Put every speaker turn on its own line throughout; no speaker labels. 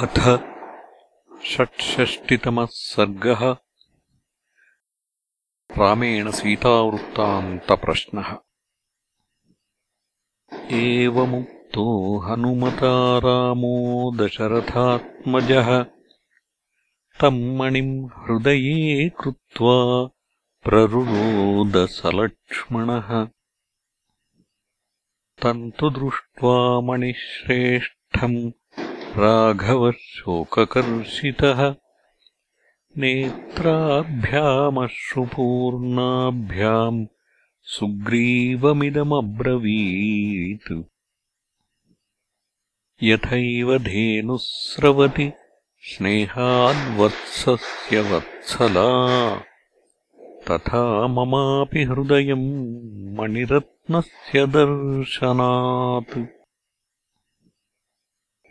अथ षट्षष्टितमः सर्गः। रामेण सीतावृत्तान्तप्रश्नः। एवमुक्तो हनुमता रामो दशरथात्मजः। तम् मणिम् हृदये कृत्वा प्ररुरोदसलक्ष्मणः तम् तु दृष्ट्वा मणिश्रेष्ठम् राघवः शोककर्षितः नेत्राभ्यामश्रुपूर्णाभ्याम् सुग्रीवमिदमब्रवीत्। यथैव धेनुस्रवति स्नेहाद्वत्सस्य वत्सला। तथा ममापि हृदयम् मणिरत्नस्य दर्शनात्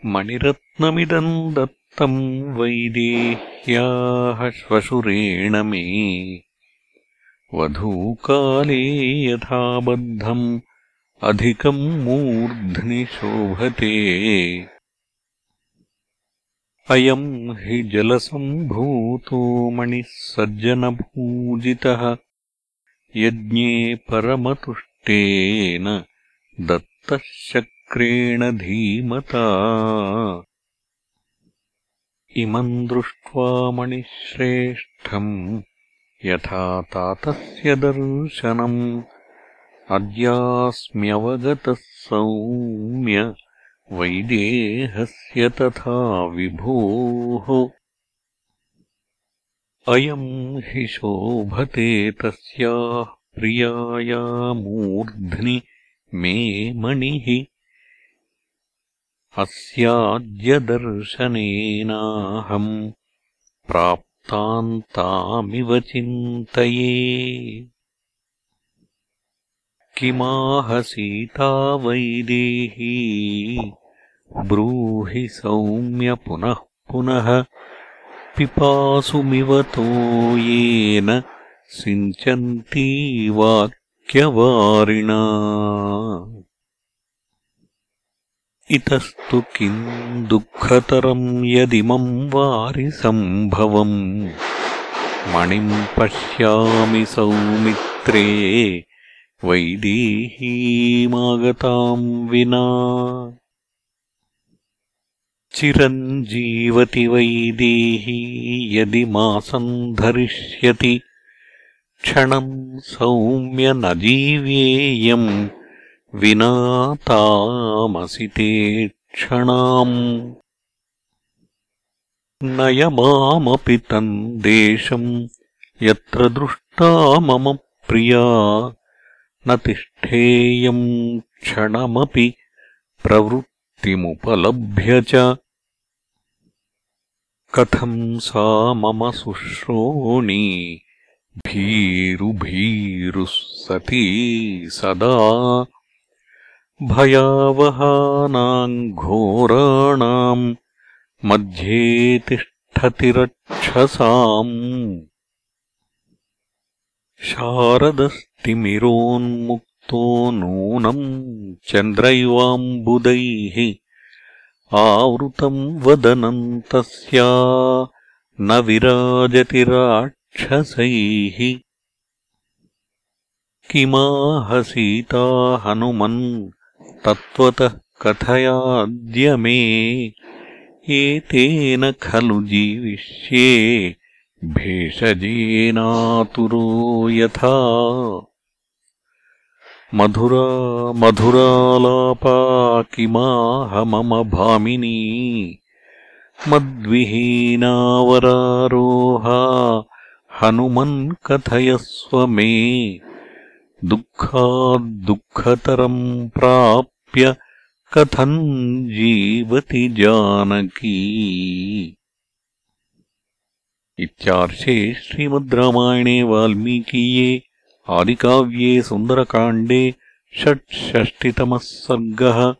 मणिरत्नमिदम् दत्तम् वैदेह्याः श्वशुरेण मे। वधूकाले यथा बद्धम् अधिकम् मूर्ध्नि शोभते। अयम् हि जलसम्भूतो मणिः सज्जनपूजितः यज्ञे परमतुष्टेन दत्तः क्रेण धीमता इमम् दृष्ट्वा मणिश्रेष्ठम् यथा तातस्य दर्शनम् अद्यास्म्यवगतः सौम्य वैदेहस्य तथा विभोः अयम् हि शोभते तस्याः प्रियाया मूर्ध्नि मे मणिः अस्याद्यदर्शनेनाहम् प्राप्तान्तामिव चिन्तये। किमाहसीता वैदेही? ब्रूहि सौम्य पुनः पुनः पिपासुमिव येन सिञ्चन्ती वाक्यवारिणा इतस्तु किम् दुःखतरम् यदिमम् वारिसम्भवम् मणिम् पश्यामि सौमित्रे वैदेहीमागताम् विना। चिरञ्जीवति वैदेही यदि मासम् धरिष्यति क्षणम् सौम्य न जीव्येयम् विना तामसिते क्षणाम्। नयमामपि तम् देशम् यत्र दृष्टा मम प्रिया न तिष्ठेयम् क्षणमपि प्रवृत्तिमुपलभ्य च। कथम् सा मम शुश्रोणी भीरुभीरुः सती सदा भयावहानाम् घोराणाम् मध्ये तिष्ठति रक्षसाम् शारदस्तिमिरोन्मुक्तो नूनम् चन्द्रैवाम्बुदैः आवृतम् वदनम् तस्या न विराजति राक्षसैः। किमाहसीता हनुमन् तत्त्वतः कथयाद्य मे एतेन खलु जीविष्ये भेषजेनातुरो यथा। मधुरा मधुरालापा किमाह मम भामिनी मद्विहीनावरारोहा हनुमन् कथयस्व मे दुःखाद्दुःखतरम् प्राप्य कथम् जीवति जानकी? इत्यार्षे श्रीमद् रामायणे वाल्मीकीये आदिकाव्ये सुन्दरकाण्डे षट्षष्टितमः सर्गः